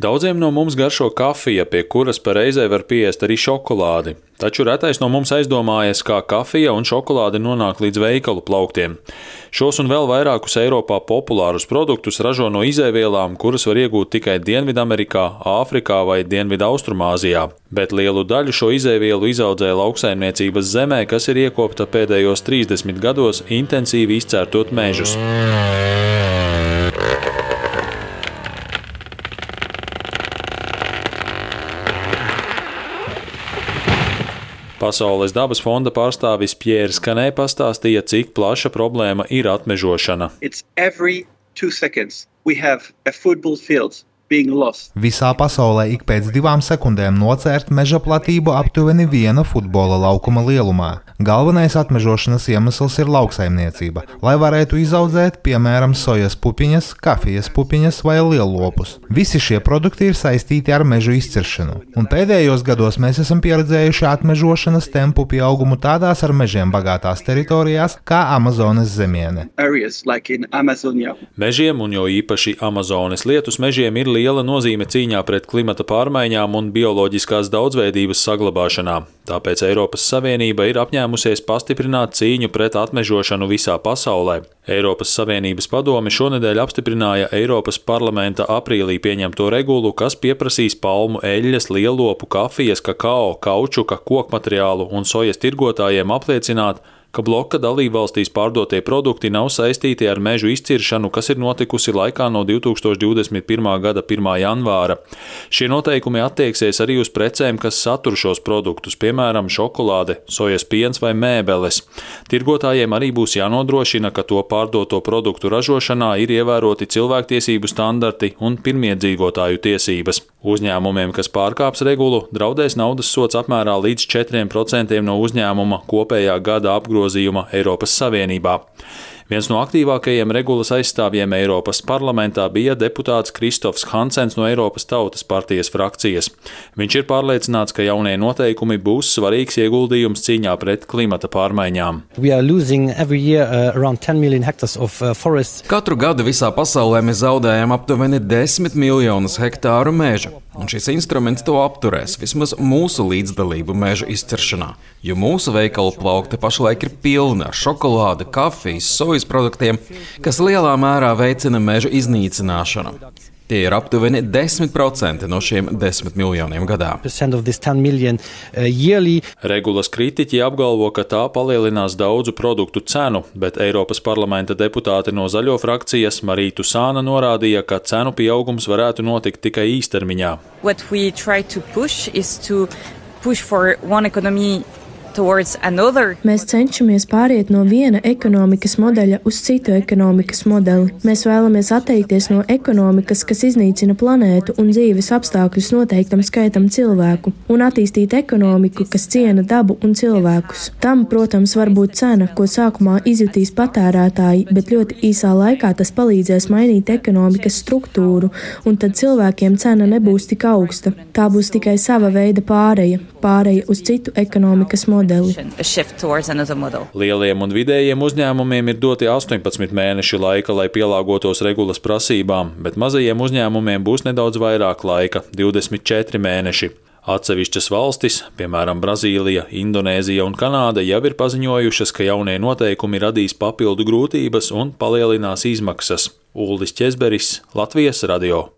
Daudziem no mums garšo kafija, pie kuras reizē var piest arī šokolādi. Taču retais no mums aizdomājas, kā kafija un šokolāde nonāk līdz veikalu plauktiem. Šos un vēl vairākus Eiropā populārus produktus ražo no izēvielām, kuras var iegūt tikai Dienvidamerikā, Āfrikā vai Dienvidaustrumāzijā. Bet lielu daļu šo izēvielu izaudzē lauksaimniecības zemē, kas ir iekopta pēdējos 30 gados intensīvi izcērtot mežus. Pasaules dabas fonda pārstāvis Pjērs Kanē pastāstīja, cik plaša problēma ir atmežošana. Visā pasaulē ik pēc divām sekundēm nocērt meža platību aptuveni viena futbola laukuma lielumā. Galvenais atmežošanas iemesls ir lauksaimniecība, lai varētu izaudzēt, piemēram, sojas pupiņas, kafijas pupiņas vai lielopus. Visi šie produkti ir saistīti ar mežu izciršanu, un pēdējos gados mēs esam pieredzējuši atmežošanas tempu pieaugumu tādās ar mežiem bagātās teritorijās kā Amazonas zemiene. Mežiem, un jo īpaši Amazonas lietus mežiem, ir liela nozīme cīņā pret klimata pārmaiņām un bioloģiskās daudzveidības saglabāšanā. Tāpēc Eiropas Savienība ir apņēmusies pastiprināt cīņu pret atmežošanu visā pasaulē. Eiropas Savienības padome šonadēļ apstiprināja Eiropas parlamenta aprīlī pieņemto regulu, kas pieprasīs palmu eļļas, lielopu, kafijas, kakao, kaučuka, kokmateriālu un sojas tirgotājiem apliecināt, ka bloka dalībvalstīs pārdotie produkti nav saistīti ar mežu izciršanu, kas ir notikusi laikā no 2021. gada 1. janvāra. Šie noteikumi attieksies arī uz precēm, kas satur šos produktus, piemēram, šokolāde, sojas piens vai mēbeles. Tirgotājiem arī būs jānodrošina, ka to pārdoto produktu ražošanā ir ievēroti cilvēktiesību standarti un pirmiedzīvotāju tiesības. Uzņēmumiem, kas pārkāps regulu, draudēs naudas sots apmērā līdz 4% no uzņēmuma kopējā gada apgrozījuma Eiropas Savienībā. Viens no aktīvākajiem regulas aizstāvjiem Eiropas parlamentā bija deputāts Kristofs Hansens no Eiropas Tautas partijas frakcijas. Viņš ir pārliecināts, ka jaunie noteikumi būs svarīgs ieguldījums cīņā pret klimata pārmaiņām. Year, uh, uh, Katru gadu visā pasaulē mēs zaudējam aptuveni 10 miljonus hektāru meža, un šis instruments to apturēs, vismaz mūsu līdzdalību meža izciršanā, jo mūsu veikalu plaukti pašlaik ir pilni ar šokolādi, kafijas, sojas produktiem, kas lielā mērā veicina meža iznīcināšanu. Tie ir aptuveni 10% no šiem 10 miljoniem gadā. Uh, Regulas kritiķi apgalvo, ka tā palielinās daudzu produktu cenu, bet Eiropas parlamenta deputāte no zaļo frakcijas Marītu Sāna norādīja, ka cenu pieaugums varētu notikt tikai īstermiņā. Push for one economy Mēs cenšamies pāriet no viena ekonomikas modeļa uz citu ekonomikas modeli. Mēs vēlamies atteikties no ekonomikas, kas iznīcina planētu un dzīves apstākļus noteiktam skaitam cilvēku, un attīstīt ekonomiku, kas ciena dabu un cilvēkus. Tam, protams, var būt cena, ko sākumā izjutīs patērētāji, bet ļoti īsā laikā tas palīdzēs mainīt ekonomikas struktūru, un tad cilvēkiem cena nebūs tik augsta. Tā būs tikai sava veida pāreja, pāreja uz citu ekonomikas modeli modeli. Lieliem un vidējiem uzņēmumiem ir doti 18 mēneši laika, lai pielāgotos regulas prasībām, bet mazajiem uzņēmumiem būs nedaudz vairāk laika - 24 mēneši. Atsevišķas valstis, piemēram, Brazīlija, Indonēzija un Kanāda, jau ir paziņojušas, ka jaunie noteikumi radīs papildu grūtības un palielinās izmaksas. Ulris Česberis, Latvijas radio.